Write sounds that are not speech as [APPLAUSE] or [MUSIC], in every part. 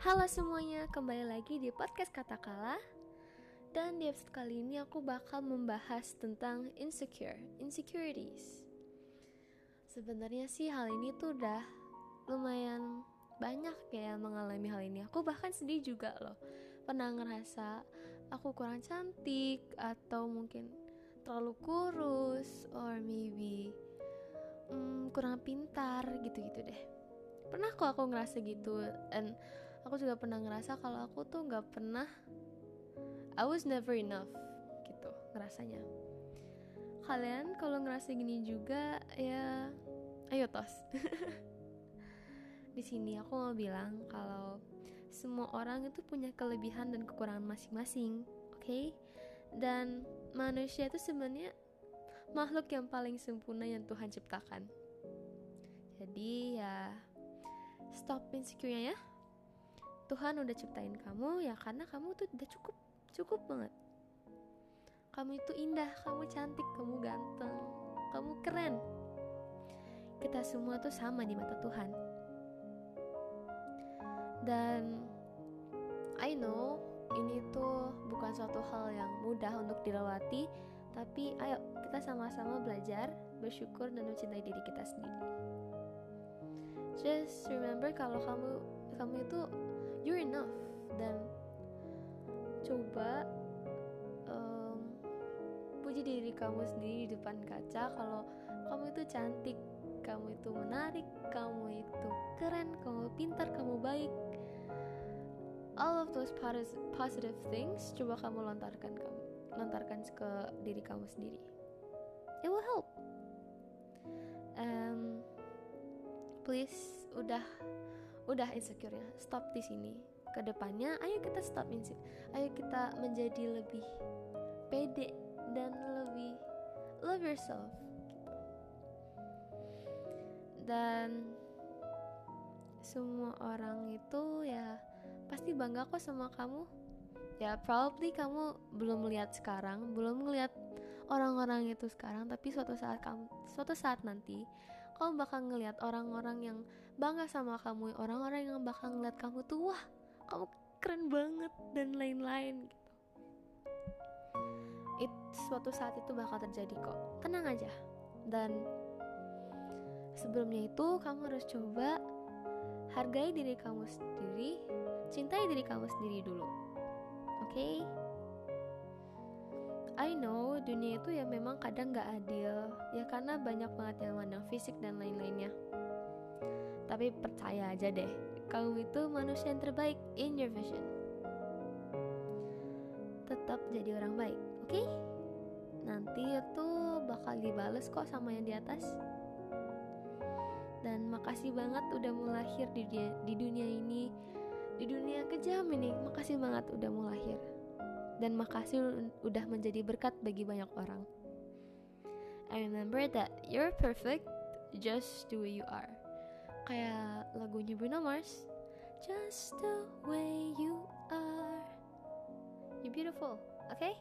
Halo semuanya, kembali lagi di podcast Katakala Dan di episode kali ini aku bakal membahas tentang insecure, insecurities. Sebenarnya sih hal ini tuh udah lumayan banyak ya yang mengalami hal ini. Aku bahkan sedih juga loh. Pernah ngerasa aku kurang cantik Atau mungkin terlalu kurus Or maybe hmm, kurang pintar gitu-gitu deh. Pernah kok aku ngerasa gitu And aku juga pernah ngerasa kalau aku tuh nggak pernah I was never enough gitu ngerasanya. Kalian kalau ngerasa gini juga ya ayo tos. [LAUGHS] Di sini aku mau bilang kalau semua orang itu punya kelebihan dan kekurangan masing-masing oke? Okay? dan manusia itu sebenarnya makhluk yang paling sempurna yang Tuhan ciptakan. Jadi ya stop insecure ya Tuhan udah ciptain kamu ya karena kamu tuh udah cukup cukup banget. Kamu itu indah kamu cantik kamu ganteng kamu keren. Kita semua tuh sama di mata Tuhan. Dan I know ini tuh bukan suatu hal yang mudah untuk dilewati tapi ayo kita sama-sama belajar bersyukur dan mencintai diri kita sendiri. Just remember kalau kamu kamu itu you're enough. Dan coba um, puji diri kamu sendiri di depan kaca kalau kamu itu cantik kamu itu menarik kamu itu keren kamu pintar kamu baik. All of those positive things coba kamu lontarkan kamu lontarkan ke diri kamu sendiri. It will help. Um, please udah udah insecure ya stop di sini. Ke depannya ayo kita stop insecure ayo kita menjadi lebih pede dan lebih love yourself. Dan semua orang itu ya pasti bangga kok sama kamu. Ya probably kamu belum melihat sekarang belum melihat orang-orang itu sekarang tapi suatu saat kamu suatu saat nanti kamu bakal ngelihat orang-orang yang bangga sama kamu orang-orang yang bakal ngeliat kamu tuh wah kamu keren banget dan lain-lain gitu. It, suatu saat itu bakal terjadi kok. Tenang aja. Dan sebelumnya itu kamu harus coba hargai diri kamu sendiri cintai diri kamu sendiri dulu. Oke? okay? I know dunia itu ya memang kadang gak adil Ya karena banyak banget yang mandang fisik dan lain-lainnya Tapi percaya aja deh Kamu itu manusia yang terbaik in your vision Tetap jadi orang baik, oke? Okay? Nanti itu bakal dibales kok sama yang di atas Dan makasih banget udah mau lahir di, di dunia ini Di dunia kejam ini Makasih banget udah mau lahir dan makasih udah menjadi berkat bagi banyak orang. I remember that you're perfect just the way you are. Kayak lagunya Bruno Mars, Just the way you are. You're beautiful? Okay?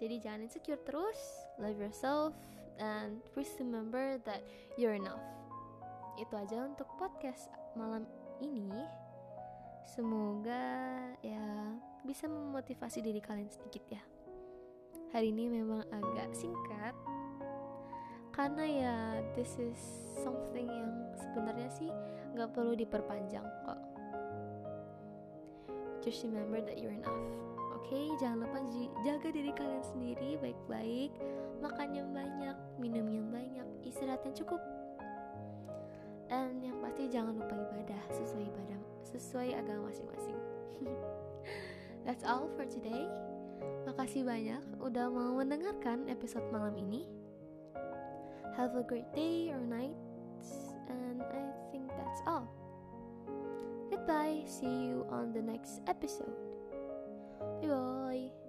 Jadi jangan insecure terus, love yourself, and please remember that you're enough. Itu aja untuk podcast malam ini. Semoga ya bisa memotivasi diri kalian sedikit ya. Hari ini memang agak singkat karena ya this is something yang sebenarnya sih nggak perlu diperpanjang kok. Just remember that you're enough. Oke, okay, jangan lupa jaga diri kalian sendiri baik-baik, makan yang banyak, minum yang banyak, istirahat yang cukup. Dan yang pasti jangan lupa ibadah sesuai ibadah sesuai agama masing-masing. [LAUGHS] That's all for today. Makasih banyak udah mau mendengarkan episode malam ini. Have a great day or night, and I think that's all. Goodbye, see you on the next episode. Bye bye.